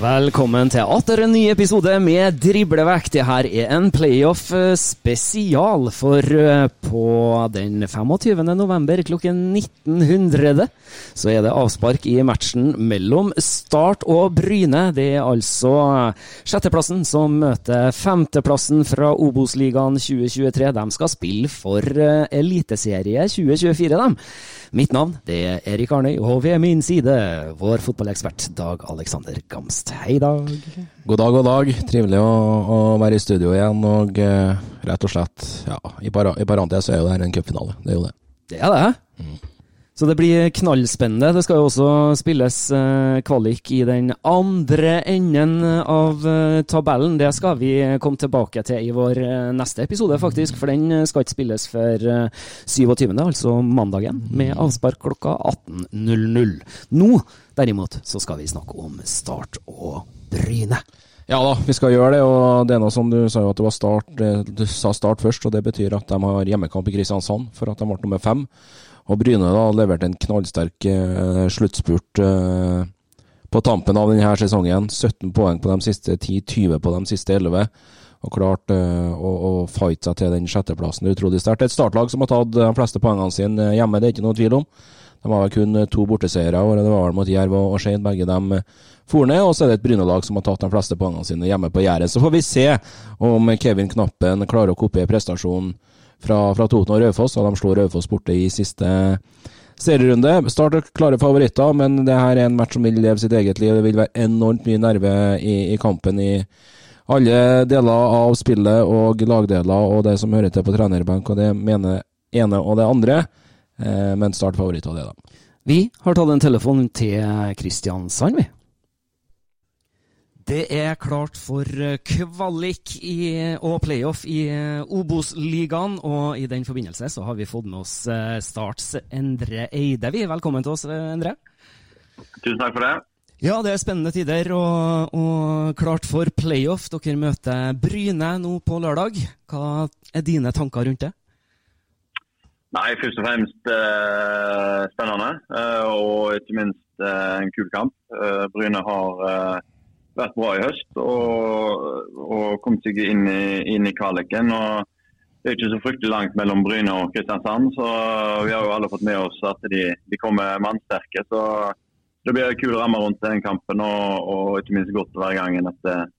Velkommen til atter en ny episode med Driblevekk. Det her er en playoff eh, spesial, for eh, på den 25. november klokken 1900 så er det avspark i matchen mellom Start og Bryne. Det er altså sjetteplassen som møter femteplassen fra Obos-ligaen 2023. De skal spille for eh, Eliteserie 2024, dem. Mitt navn det er Erik Arnøy, og ved min side vår fotballekspert Dag Alexander Gamst. Hei, Dag. God dag, god dag. Trivelig å, å være i studio igjen. Og uh, rett og slett, ja, i, para, i parentes er jo det her en cupfinale. Det er jo det. Det er det. Så det blir knallspennende. Det skal jo også spilles eh, kvalik i den andre enden av eh, tabellen. Det skal vi komme tilbake til i vår eh, neste episode, faktisk. For den skal ikke spilles før eh, 27., altså mandagen, med avspark klokka 18.00. Nå, derimot, så skal vi snakke om Start og Bryne. Ja da, vi skal gjøre det. Og det er noe som du sa jo at det var start Du sa start først, og det betyr at de har hjemmekamp i Kristiansand for at de ble nummer fem. Og Bryne da leverte en knallsterk eh, sluttspurt eh, på tampen av denne sesongen. 17 poeng på de siste 10, 20 på de siste 11. Og klart eh, å, å fighte seg til den sjetteplassen. Utrolig sterkt. Et startlag som har tatt de fleste poengene sine hjemme, det er ikke noe tvil om. De har vel kun eh, to borteseiere, og det var vel mot Jerv og Skeid. Begge dem eh, for ned. Og så er det et Bryne-lag som har tatt de fleste poengene sine hjemme på Gjerdet. Så får vi se om Kevin Knappen klarer å kopiere prestasjonen fra, fra Toten og Raufoss, og de slår Raufoss borte i siste serierunde. Start er klare favoritter, men det her er en match som vil leve sitt eget liv. Det vil være enormt mye nerve i, i kampen i alle deler av spillet og lagdeler og det som hører til på trenerbenk, og det mener ene og det andre. Eh, men Start favoritter, det, da. Vi har tatt en telefon til Kristiansand, vi. Det er klart for eh, kvalik i, og playoff i eh, Obos-ligaen, og i den forbindelse så har vi fått med oss eh, Starts Endre Eide. Vi, velkommen til oss, Endre. Tusen takk for det. Ja, det er spennende tider, og, og klart for playoff. Dere møter Bryne nå på lørdag. Hva er dine tanker rundt det? Nei, først og fremst eh, spennende, eh, og ikke minst eh, en kul kamp. Bryne har vært bra i høst og, og kommet seg inn i, inn i kvaliken. Det er ikke så fryktelig langt mellom Bryne og Kristiansand, så vi har jo alle fått med oss at de, de kommer mannsterke. så Det blir kule kul ramme rundt den kampen, og, og ikke minst godt hver gang igjen etter,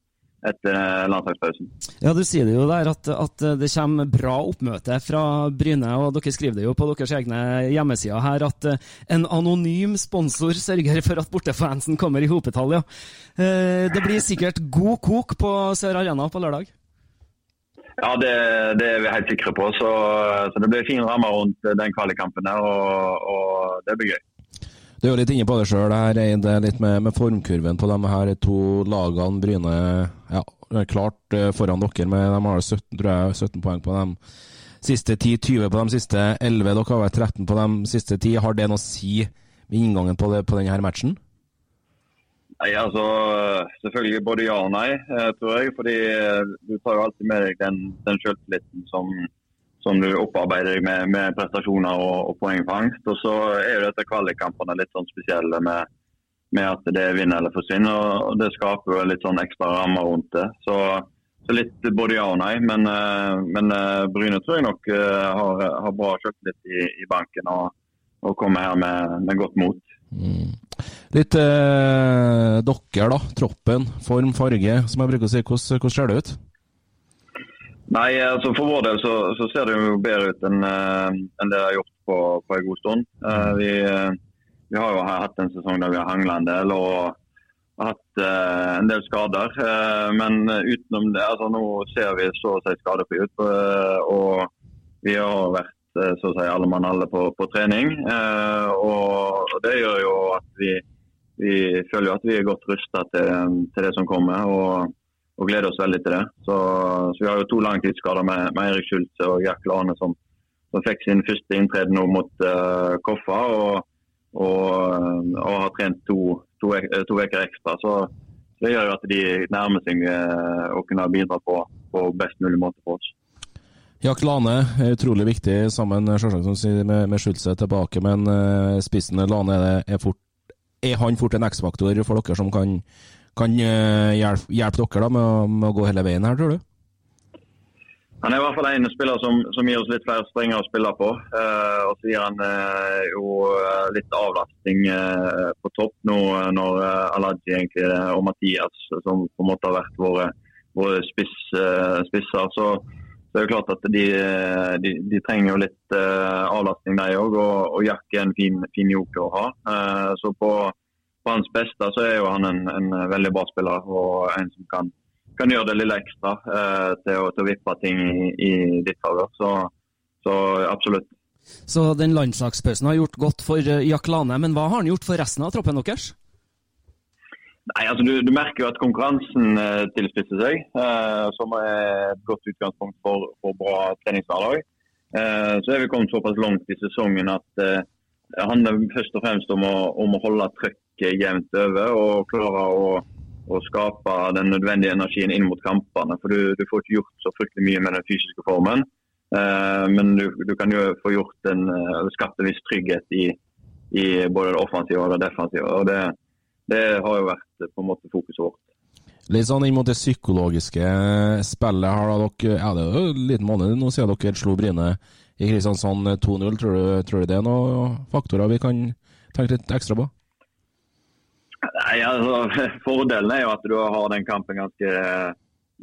etter landslagspausen. Ja, Du sier det jo der at, at det kommer bra oppmøte fra Bryne, og dere skriver det jo på deres egne hjemmesider her at eh, en anonym sponsor sørger for at bortefansen kommer i hopetall. Ja. Eh, Det blir sikkert god kok på Sør Arena på lørdag? Ja, det, det, er vi helt sikre på. Så, så det blir fin ramme rundt den kvalikkampen her, og, og, det blir gøy. Du er jo litt inne på det sjøl, litt med, med, formkurven på de her to lagene. Bryne ja, klart eh, foran dere, med de har 17, tror jeg, 17 poeng på dem siste 10, 20 på de siste 11. Dere har vært 13 på de siste 10. Har det noe å si med inngangen på, det, på denne matchen? Nei, altså Selvfølgelig både ja og nei, eh, tror jeg. Fordi eh, du tar jo alltid med deg den, den selvtilliten som, som, du opparbeider deg med, med prestasjoner og, og, poengfangst. Og så er jo dette kvalikkampene litt sånn spesielle med, med at det er vinn eller forsvinn. Og det skaper jo litt sånn ekstra rammer rundt det. Så, så litt både ja og nei. Men, eh, men Bryne tror jeg nok har, har bra kjøpt i, i banken og, og kommer her med, med godt mot. Mm. Litt eh, dokker, da. Troppen, form, farge, som jeg bruker å si. Hvordan ser det ut? Nei, altså For vår del så, så ser det jo bedre ut enn, en det det har gjort på, på en god stund. Uh, vi, vi, har jo hatt en sesong der vi har hangla en del og hatt en del skader. men utenom det, altså nå ser vi så å si skadefri ut. og vi har vært Eh, så å si alle mann alle på, på trening. Eh, og Det gjør jo at vi, vi føler at vi er godt rusta til, til, det som kommer. og, og gleder oss veldig til det. Så, så Vi har jo to langtidsskader med, med Eirik Schulze og Jack Lane som, som, fikk sin første inntreden nå mot uh, Koffa. Og, og, og, har trent to uker ekstra. Så, det gjør jo at de nærmer seg å kunne bidra på, på best mulig måte for oss. Jack Lane er utrolig viktig sammen selvsagt, med, med Schulze tilbake, men uh, spissen Lane er, fort, er, han fort en X-faktor for dere som kan, kan uh, hjelpe, hjelpe, dere da, med, å, med, å, gå hele veien her, tror du? Han er i hvert fall en spiller som, som gir oss litt flere strenger å spille på. Eh, og så gir han jo litt avlastning på topp nå når Alaji egentlig, og Mathias, som på en måte har vært våre, våre spiss, spisser. så så det er jo klart at de, de, de trenger jo litt avlastning, de òg. Og, og Jack er en fin, fin joker å ha. Så på, på, hans beste så er jo han en, en, veldig bra spiller og en som kan, kan gjøre det lille ekstra eh, til, å, til, å, vippe ting i, i ditt favør. Så, så, absolutt. Så den landslagspausen har gjort godt for Jack Lane, men hva har han gjort for resten av troppen deres? Nei, altså du, du, merker jo at konkurransen eh, tilspisser seg, eh, som er et godt utgangspunkt for, for bra treningshverdag. Eh, så er vi kommet såpass langt i sesongen at eh, det handler først og fremst om å, om å holde trøkket jevnt over og klare å, å, skape den nødvendige energien inn mot kampene. For du, du, får ikke gjort så fryktelig mye med den fysiske formen. Eh, men du, du, kan jo få gjort en, eh, skapt en viss trygghet i, i både det offensive og det defensive. og det det har jo vært på en måte fokuset vårt. Litt sånn inn mot det psykologiske spillet. har dere, ja, Det er jo en liten måned nå siden dere slo Bryne i Kristiansand 2-0. Tror, tror, du det er noen faktorer vi kan tenke litt ekstra på? Nei, altså, Fordelen er jo at du har den kampen ganske,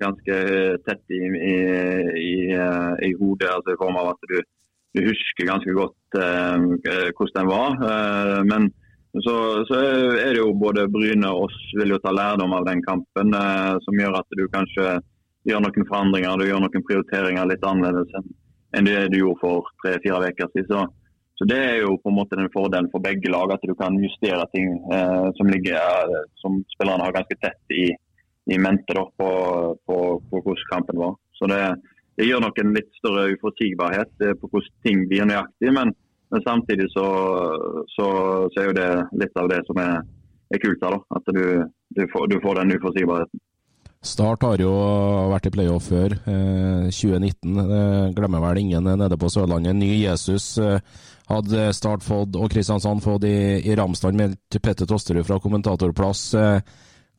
ganske tett i, i, i, i hodet. altså I form av at du, du husker ganske godt eh, hvordan den var. Eh, men så, så, er det jo både Bryne og oss vil jo ta lærdom av den kampen, eh, som gjør at du kanskje gjør noen forandringer, du gjør noen prioriteringer litt annerledes enn det du gjorde for tre-fire uker siden. Så, så, det er jo på en måte den fordelen for begge lag, at du kan justere ting eh, som ligger eh, som spillerne har ganske tett i, i mente da, på, på, på, hvordan kampen var. Så det, det gjør nok en litt større uforutsigbarhet eh, på hvordan ting blir nøyaktig. men men samtidig så, så, så, er jo det litt av det som er, er kult her. da, At du, du, får, du får den uforutsigbarheten. Start har jo vært i playoff før, eh, 2019. Eh, glemmer vel ingen nede på Sørlandet. Ny Jesus eh, hadde Start fått, og Kristiansand fått i, i Ramsland med Petter Tosterud fra kommentatorplass. Eh,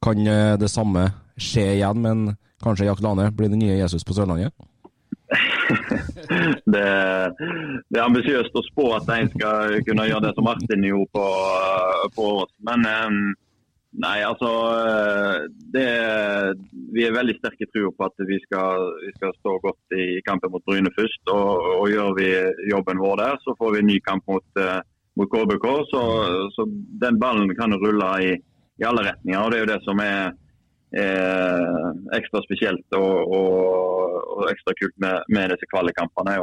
kan eh, det samme skje igjen, men kanskje Jack Lane blir den nye Jesus på Sørlandet? det, det, er ambisiøst å spå at en skal kunne gjøre det som Martin gjorde på, på oss. Men nei, altså det, Vi er veldig sterke tro på at vi skal, vi skal, stå godt i kampen mot Bryne først. Og, og, gjør vi jobben vår der, så får vi en ny kamp mot, uh, mot KBK. Så, så, den ballen kan rulle i, i alle retninger. og Det er jo det som er er ekstra spesielt og, og, og ekstra kult med, med disse kvalikkampene,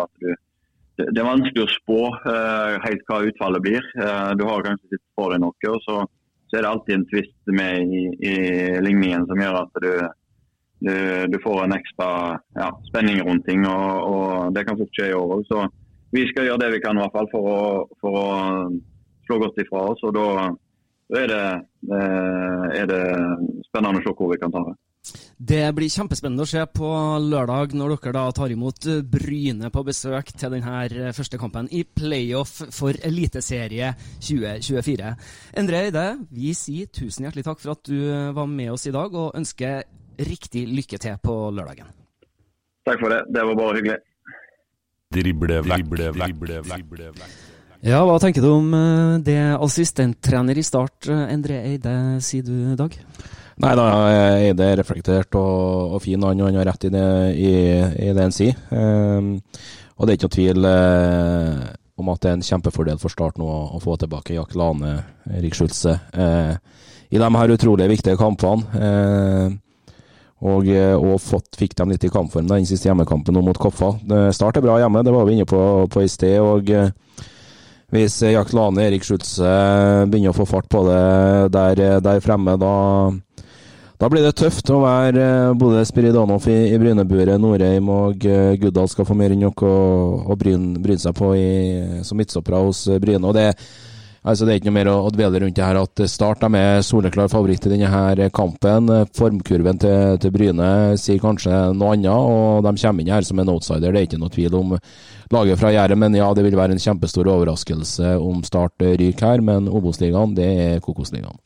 det, det er vanskelig å spå uh, helt hva utfallet blir. Uh, du har kanskje sett for deg noe, og så, så, er det alltid en tvist med i, i ligningen som gjør at du, du, du får en ekstra ja, spenning rundt ting. Og, og det kan fort skje i år òg. Så vi skal gjøre det vi kan i hvert fall for å, for å slå godt ifra oss. og da er det, eh, er det spennende å se hvor vi kan ta det. Det blir kjempespennende å se på lørdag når dere da tar imot Bryne på besøk til denne første kampen i playoff for Eliteserie 2024. Endre Eide, vi sier tusen hjertelig takk for at du var med oss i dag, og ønsker riktig lykke til på lørdagen. Takk for det. Det var bare hyggelig. Drible vekk, drible vekk, drible vekk. Ja, Hva tenker du om eh, det assistenttrener i Start, eh, Endre Eide, sier du, Dag? Nei da, Eide er reflektert og, og fin, han, han har rett i det, i, i han sier. Um, og det er ikke noe tvil uh, om at det er en kjempefordel for Start nå å få tilbake Jack Lane, Erik Schulze, uh, i de her utrolig viktige kampene. Uh, og, og fått, fikk dem litt i kampform den siste hjemmekampen nå mot Koffa. Start er bra hjemme, det var vi inne på, på i sted. og hvis Jack Lane Erik Schulze begynner å få fart på det der, der fremme, da, da, blir det tøft å være eh, både Spiridonov i, i Bryneburet, Norheim og uh, Guddal skal få mer enn nok å, bryne, seg på i, som midtstoppere hos eh, Bryne. og det Altså, det er ikke noe mer å, å dvele rundt det her. At Start de er soleklar favoritt i denne her kampen. Formkurven til, til, Bryne sier kanskje noe annet, og de kommer inn her som en outsider. Det er ikke noe tvil om laget fra Jæren. Men ja, det vil være en kjempestor overraskelse om Start ryker her. Men Obos-ligaen, det er Kokosligaen.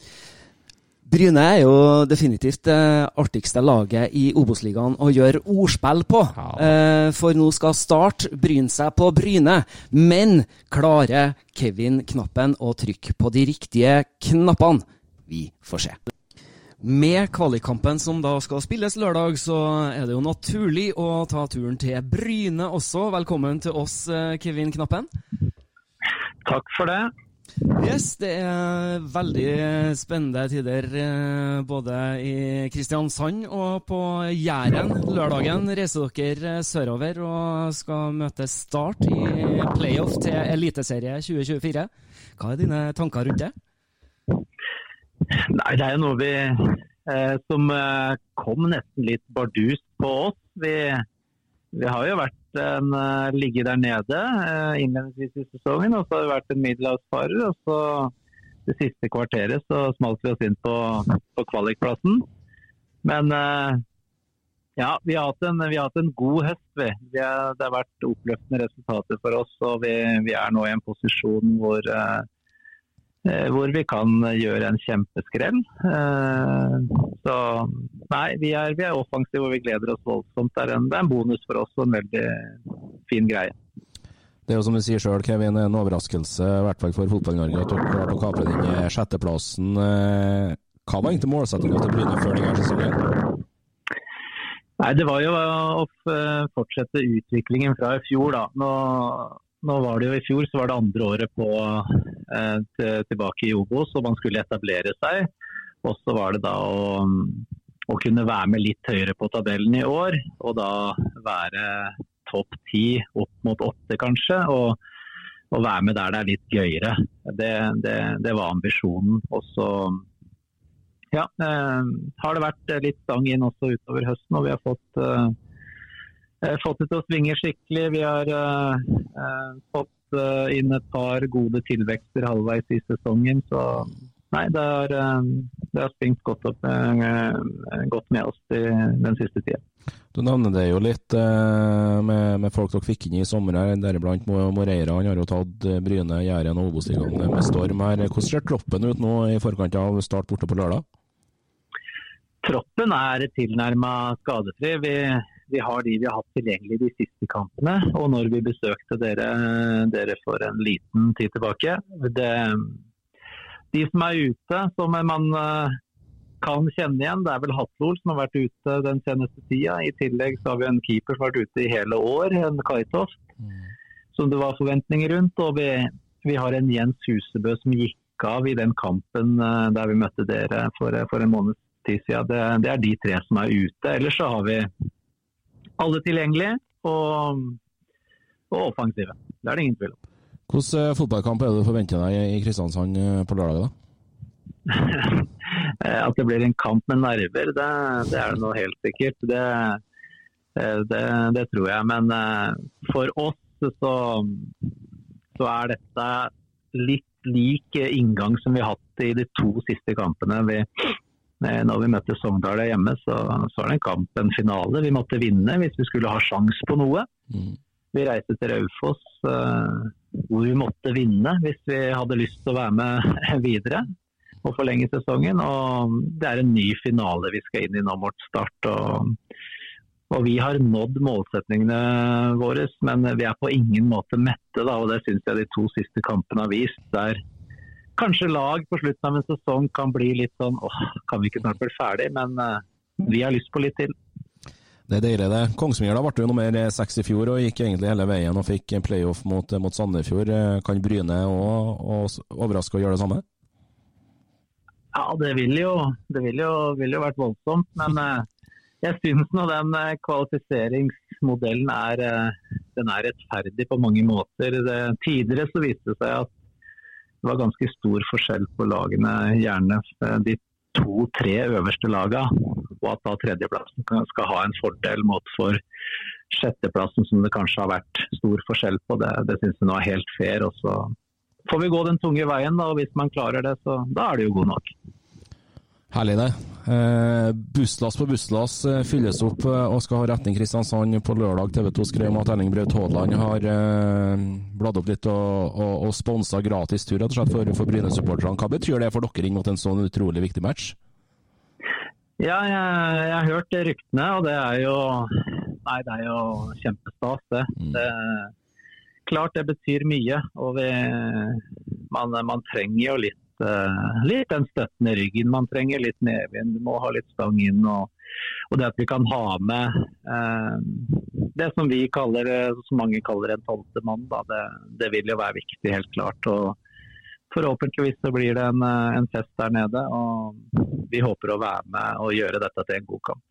Bryne er jo definitivt det artigste laget i Obos-ligaen å gjøre ordspill på. Ja. Eh, for nå skal Start bryne seg på Bryne. Men klarer Kevin Knappen å trykke på de riktige knappene? Vi får se. Med kvalikkampen som da skal spilles lørdag, så er det jo naturlig å ta turen til Bryne også. Velkommen til oss, eh, Kevin Knappen. Takk for det. Yes, det er veldig spennende tider eh, både i Kristiansand og på Jæren. Lørdagen reiser dere sørover og skal møte Start i playoff til Eliteserie 2024. Hva er dine tanker rundt det? Nei, Det er jo noe vi eh, som eh, kom nesten litt bardust på oss. Vi, vi har jo vært en uh, ligge der nede uh, innledningsvis i sesongen. Og så har vi vært en middelhavsfarer. Og så det siste kvarteret så smalt vi oss inn på, på kvalikplassen. Men uh, ja, vi har, en, vi har, hatt en, god høst. Vi. vi er, det har vært oppløftende resultater for oss. Og vi, vi er nå i en posisjon hvor Eh, hvor vi kan gjøre en kjempeskrell. Eh, så nei, vi er, vi er offensive og vi gleder oss voldsomt. Det er, en, det er en bonus for oss og en veldig fin greie. Det er jo som du sier sjøl, Kevin, en overraskelse i hvert fall for Fotball-Norge at dere klarte å kapre den sjetteplassen. Eh, hva var egentlig målsettinga til Bryne før denne sesongen? Nei, Det var jo å fortsette utviklingen fra i fjor. da. Nå nå var det jo I fjor så var det andre året på, eh, til, tilbake i Obos, og man skulle etablere seg. Og så var det da å, å, kunne være med litt høyere på tabellen i år, og da være topp ti, opp mot åtte kanskje. Og, og, være med der det er litt gøyere. Det, det, det var ambisjonen. Og så ja, eh, har det vært litt stang inn også utover høsten, og vi har fått Eh, fått det til å svinge skikkelig. Vi har uh, fått uh, inn et par gode tilvekster halvveis i sesongen. Så nei, det har, uh, det har svingt godt, opp, godt med oss i den siste tida. Du nevner det jo litt med, med, folk dere fikk inn i sommer, her, deriblant Moreira. Han har jo tatt Bryne, Jæren og Obos-ligaen med storm her. Hvordan ser troppen ut nå i forkant av start borte på lørdag? Troppen er tilnærma skadefri. Vi vi har de vi har hatt tilgjengelig de siste kampene. Og når vi besøkte dere, dere for en liten tid tilbake det, De som er ute, som man eh, kan kjenne igjen, det er vel Hatlol som har vært ute den seneste tida. I tillegg så har vi en keeper som har vært ute i hele år, en Kaitoft, mm. som det var forventninger rundt. Og vi, vi har en Jens Husebø som gikk av i den kampen eh, der vi møtte dere for, for en måneds tid siden. Det, det, er de tre som er ute. Ellers så har vi alle tilgjengelige og, og offensive. Det er det ingen tvil om. Hvilken fotballkamp er det du forventer deg i Kristiansand på lørdag? da? At det blir en kamp med nerver, det, det er det nå helt sikkert. Det, det, det, tror jeg. Men for oss så, så er dette litt lik inngang som vi har hatt i de to siste kampene. Vi, når vi møtte Sogndal hjemme, så, så var det en kamp, en finale. Vi måtte vinne hvis vi skulle ha sjans på noe. Mm. Vi reiste til Raufoss uh, hvor vi måtte vinne hvis vi hadde lyst til å være med videre og forlenge sesongen. Og det er en ny finale vi skal inn i nå mot Start. og og vi har nådd målsetningene våre, men vi er på ingen måte mette. Da, og Det syns jeg de to siste kampene har vist. Der kanskje lag på slutten av en sesong kan bli litt sånn åh, kan vi ikke snart bli ferdig? Men uh, vi har lyst på litt til. Det er deilig, det. Kongsvinger ble jo nummer seks i fjor og gikk egentlig hele veien og fikk playoff mot, mot Sandefjord. Kan Bryne òg overraske og gjøre det samme? Ja, det ville jo, det vil jo, vil jo vært voldsomt. Men uh, jeg syns nå den eh, kvalifiseringsmodellen er, uh, den er rettferdig på mange måter. Det, tidligere så viste det seg at det var ganske stor forskjell på lagene, gjerne eh, de to-tre øverste lagene. Og at da tredjeplassen skal ha en fordel mot for sjetteplassen, som det kanskje har vært stor forskjell på. Det, det syns jeg nå er helt fair. Og så får vi gå den tunge veien, da, og hvis man klarer det, så da er det jo god nok. Herlig, det. Eh, busslass på busslass eh, fylles opp eh, og skal ha retning Kristiansand på lørdag. TV 2 skrev om at Erling Braut Haaland har eh, bladd opp litt og, og, og sponsa gratis tur rett og slett for, for Bryne-supporterne. Hva betyr det for dere inn mot en sånn utrolig viktig match? Ja, jeg, jeg har hørt ryktene, og det er jo Nei, det er jo kjempestas, det. Mm. det klart det betyr mye. og vi, man, man trenger jo litt litt den støtten i ryggen man trenger. Litt medvind, du må ha litt stang inn. Og, og, det at vi kan ha med uh, det som vi kaller, eh, som mange kaller en tolvte mann, da, det, det, vil jo være viktig, helt klart. og Forhåpentligvis så blir det en, en fest der nede. og Vi håper å være med og gjøre dette til en god kamp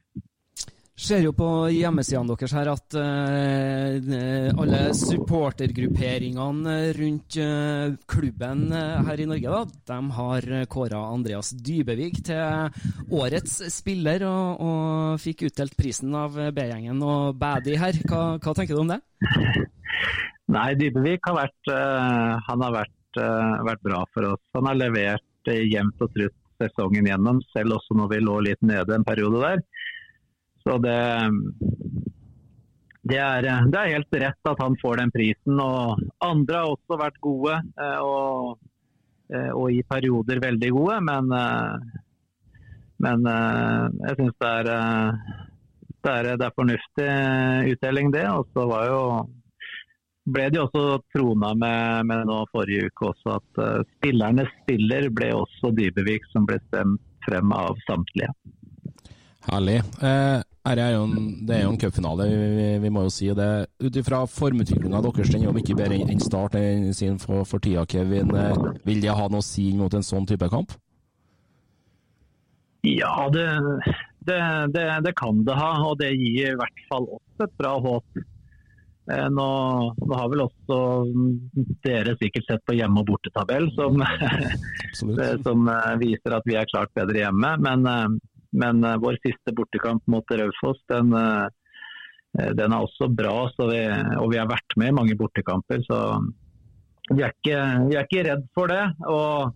ser jo på hjemmesidene deres her at uh, alle supportergrupperingene rundt uh, klubben uh, her i Norge da, de har kåra Andreas Dybevik til årets spiller, og, og fikk utdelt prisen av B-gjengen og Badi her. Hva, hva, tenker du om det? Nei, Dybevik har vært, han har vært, vært, bra for oss. Han har levert jevnt og trutt sesongen gjennom, selv også når vi lå litt nede en periode der. Så det, det, er, det, er, helt rett at han får den prisen. Og andre har også vært gode, eh, og, eh, og i perioder veldig gode. Men, eh, men jeg syns det, det, det, er fornuftig utdeling, det. Og så var jo ble de også trona med, med nå forrige uke også at spillernes spiller ble også Dybevik, som ble stemt frem av samtlige. Herlig. Eh, er jo en, det er jo en cupfinale, vi, vi, må jo si det. Ut ifra formutviklinga deres, den er jo ikke bedre enn Start sin for, for tida, Kevin. Eh, vil det ha noe å si mot en sånn type kamp? Ja, det, det, det, det kan det ha, og det gir i hvert fall oss et bra håp. Eh, nå, nå, har vel også dere sikkert sett på hjemme- og bortetabell, som, som viser at vi er klart bedre hjemme. Men men uh, vår siste bortekamp mot Raufoss, den, uh, den, er også bra. Vi, og vi har vært med i mange bortekamper, så vi er, ikke, vi er ikke redd for det. Og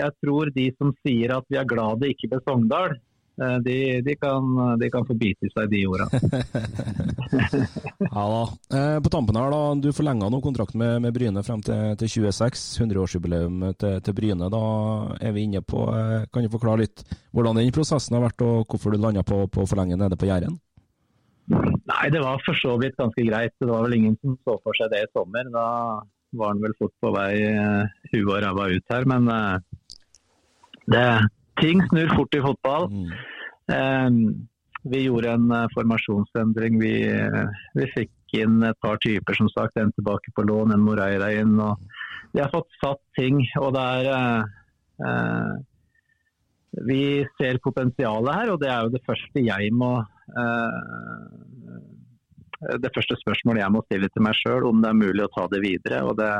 jeg tror de som sier at vi er glad det ikke ble Sogndal, Eh, de, de, kan, de, kan, få bite i seg de orda. ja da. Eh, på tampen her, da. Du forlenga nå kontrakten med, med, Bryne frem til, til 26. 100-årsjubileum til, til, Bryne. Da er vi inne på eh, Kan du forklare litt hvordan den prosessen har vært, og hvorfor du landa på, på å forlenge nede på Jæren? Nei, det var for så vidt ganske greit. Det var vel ingen som så for seg det i sommer. Da var han vel fort på vei huet og ræva ut her. Men det ting snur fort i fotball. Mm. Um, vi gjorde en uh, formasjonsendring. Vi, uh, vi, fikk inn et par typer, som sagt. En tilbake på lån, en Moreira inn. og Vi har fått satt ting. og det er uh, vi ser potensialet her, og det er jo det første jeg må Det første spørsmålet jeg må stille til meg sjøl, om det er mulig å ta det videre. og det,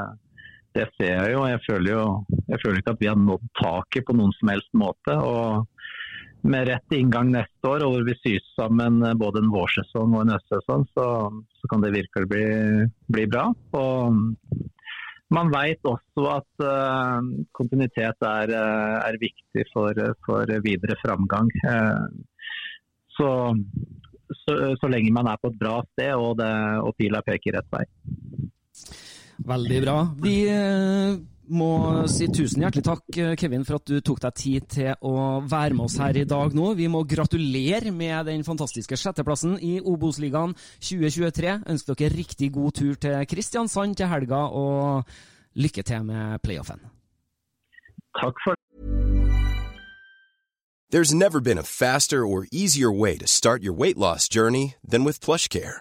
det ser jeg jo. Jeg føler jo jeg føler ikke at vi har nådd taket på noen som helst måte. og med rett inngang neste år, og hvor vi syr sammen både en vårsesong og en høstsesong, så, så kan det virkelig bli, bli bra. Og man vet også at uh, kontinuitet er, uh, er viktig for, for, videre framgang. Uh, så, så, så, lenge man er på et bra sted og, og pila peker rett vei. Veldig bra. Vi må si tusen hjertelig takk, Kevin, for at du tok deg tid til å være med oss her i dag nå. Vi må gratulere med den fantastiske sjetteplassen i Obos-ligaen 2023. Ønsker dere riktig god tur til Kristiansand til helga, og lykke til med playoffen. Takk for There's never been a faster or easier way to start your weight loss journey than with PlushCare.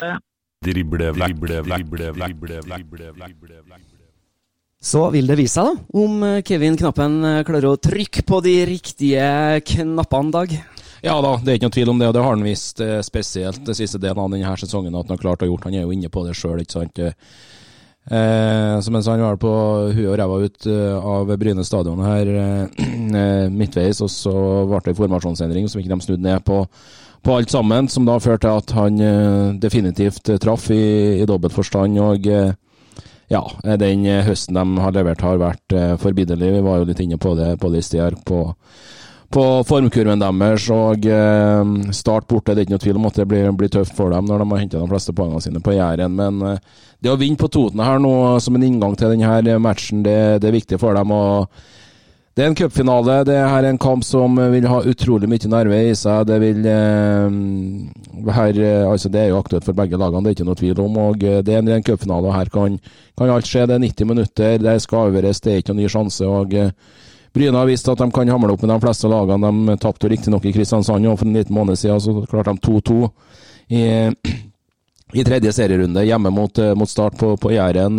slash vekk, Drible, drible, drible, drible, drible, Så vil det vise seg da, om Kevin Knappen klarer å trykke på de riktige knappene, Dag. Ja da, det er ikke noe tvil om det, og det har han vist spesielt det siste delen av denne sesongen at han har klart å gjort. Han er jo inne på det sjøl, ikke sant. Eh, så mens han var på huet og ræva ut av Bryne stadion her eh, midtveis, og så ble det formasjonsendring som ikke de snudde ned på på alt sammen, som da førte til at han uh, definitivt traff i, i dobbelt forstand. Og uh, ja, den høsten de har levert har vært forbilledlig. Vi var jo litt inne på det på det stedet her. på, på formkurven deres. Og start borte, det er ikke noe tvil om at det blir, blir tøft for dem når de har hentet de fleste poengene sine på Jæren. Men det å vinne på Toten her nå som en inngang til denne matchen, det, det er viktig for dem. og det er en cupfinale. Det er en kamp som vil ha utrolig mye nerve i seg. Det vil eh, her, altså det er jo aktuelt for begge lagene, det er ikke noe tvil om. og eh, Det er en cupfinale, og her kan, kan, alt skje. Det er 90 minutter, det skal avgjøres, det er ikke noen ny sjanse. og eh, Bryne har vist at de kan hamle opp med de fleste lagene. De tapte riktignok i Kristiansand for en liten måned siden, så klarte de 2-2 i, i, tredje serierunde hjemme mot, mot Start på, på Jæren.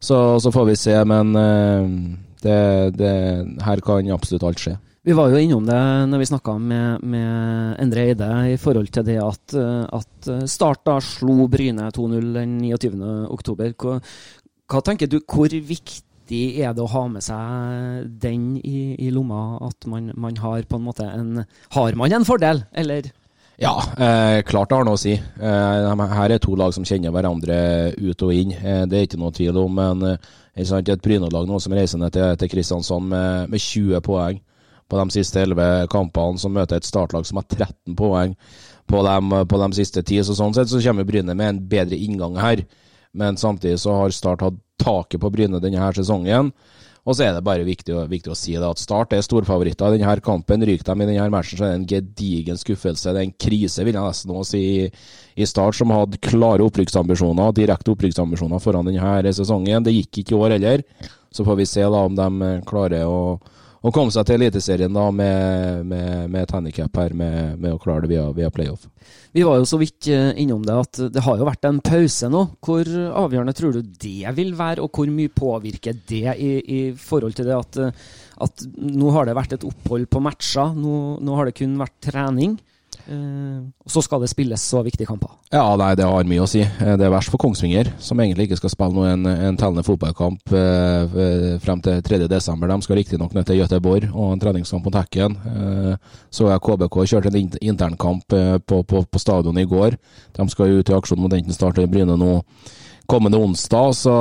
Så, så, får vi se, men det, det, her kan absolutt alt skje. Vi var jo innom det når vi snakka med, med, Endre Eide i forhold til det at, at Start da slo Bryne 2-0 den 29.10. Hva, hva tenker du, hvor viktig er det å ha med seg den i, i lomma? At man, man, har på en måte en Har man en fordel, eller? Ja, eh, klart det har noe å si. Eh, her er to lag som kjenner hverandre ut og inn. Eh, det er ikke noe tvil om. Men eh, et Bryne-lag nå som reiser ned til, til Kristiansand med, med, 20 poeng på de siste 11 kampene, som møter et startlag som har 13 poeng på de, på de siste 10. Så sånn sett så kommer Bryne med en bedre inngang her. Men samtidig så har Start hatt taket på Bryne denne her sesongen. Og så er det bare viktig, viktig å si det at Start er storfavoritter i denne kampen. Ryker de i denne matchen, så er det en gedigen skuffelse. Det er en krise, vil jeg nesten også si, i Start, som hadde klare opprykksambisjoner, direkte opprykksambisjoner foran denne sesongen. Det gikk ikke i år heller. Så får vi se da om de klarer å, å komme seg til Eliteserien da med, med, med et handikap her, med, med, å klare det via, via playoff. Vi var jo så vidt eh, innom det at det har jo vært en pause nå. Hvor avgjørende tror du det vil være, og hvor mye påvirker det i, i forhold til det at, at, nå har det vært et opphold på matcher, nå, nå har det kun vært trening? Eh, og så skal det spilles så viktige kamper. Ja, nei, det har mye å si. Eh, det er verst for Kongsvinger, som egentlig ikke skal spille noe, en, en tellende fotballkamp eh, eh frem til 3.12. De skal riktignok ned til Göteborg og en treningskamp mot Hekken. Eh, så jeg KBK kjørte en internkamp på, på, på stadion i går. De skal ut i aksjon mot enten Start eller Bryne nå kommende onsdag. Så,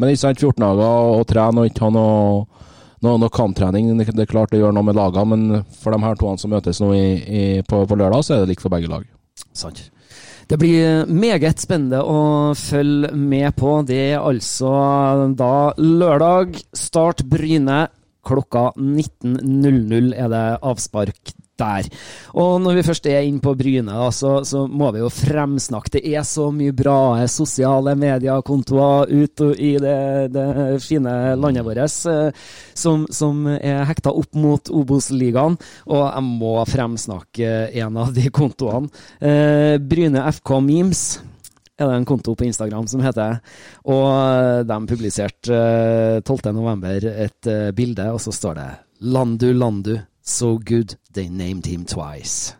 men ikke sant, 14 dager å trene og ikke ha noe noe, noe kamptrening. Det er klart det gjør noe med lagene, men for de her to som møtes nå i, i, på, på, lørdag, så er det likt for begge lag. Sant. Det blir meget spennende å følge med på. Det er altså da lørdag. Start Bryne klokka 19.00 er det avspark der. Og når vi først er inne på Bryne, da, så, så, må vi jo fremsnakke. Det er så mye bra sosiale mediekontoer ute i det, det, fine landet vårt eh, som, som, er hekta opp mot Obos-ligaen. Og jeg må fremsnakke en av de kontoene. Eh, Bryne FK Memes er det en konto på Instagram som heter. Og de publiserte 12.11. Eh, et eh, bilde, og så står det 'Landu, Landu'. So good they named him twice.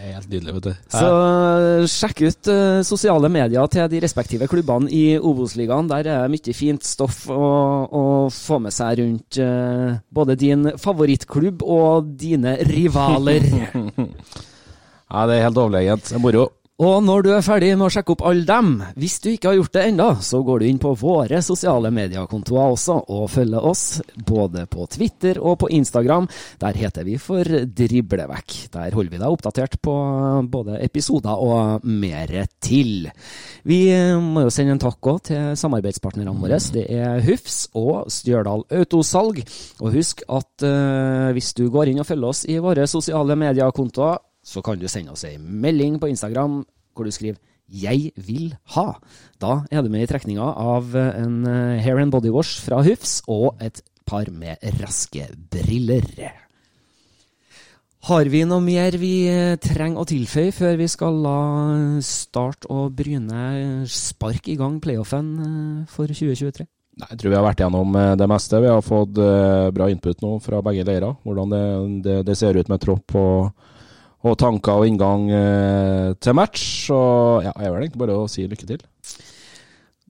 Helt nydelig, vet du. Så uh, sjekk ut uh, sosiale medier til de respektive klubbene i Obos-ligaen. Der er det mye fint stoff å, å få med seg rundt uh, både din favorittklubb og dine rivaler. ja, det er helt overlegent. Det er moro. Og når du er ferdig med å sjekke opp alle dem, hvis du ikke har gjort det ennå, så går du inn på våre sosiale mediekontoer også og følger oss, både på Twitter og på Instagram. Der heter vi for Driblevekk. Der holder vi deg oppdatert på både episoder og mer til. Vi må jo sende en takk òg til samarbeidspartnerne våre. Det er Hufs og Stjørdal Autosalg. Og husk at uh, hvis du går inn og følger oss i våre sosiale mediekontoer, så kan du sende oss ei melding på Instagram hvor du skriver 'Jeg vil ha'. Da er du med i trekninga av en eh, hair and body wash fra Hufs og et par med raske briller. Har vi noe mer vi eh, trenger å tilføye før vi skal la Start og Bryne sparke i gang playoffen eh, for 2023? Nei, Jeg tror vi har vært gjennom det meste. Vi har fått bra input nå fra begge leirer. Hvordan det, det, det ser ut med tropp og og tanker og inngang eh, til match. Og ja, jeg vil egentlig bare å si lykke til.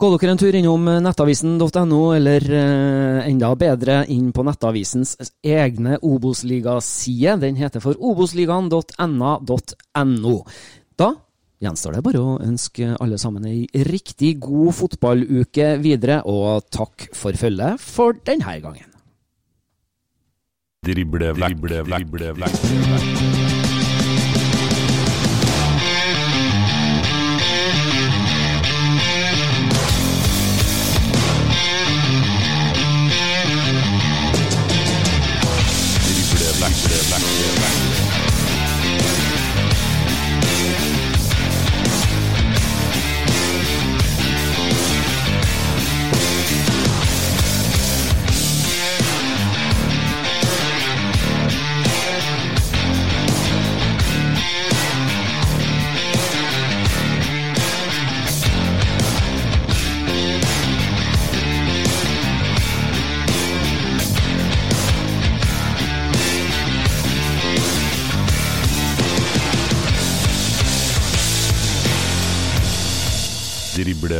Gå dere en tur innom nettavisen.no, eller eh, enda bedre inn på nettavisens egne Obos-ligaside. Den heter for obosligaen.na.no. Da gjenstår det bare å ønske alle sammen ei riktig god fotballuke videre, og takk for følget for denne gangen. Drible, drible, drible,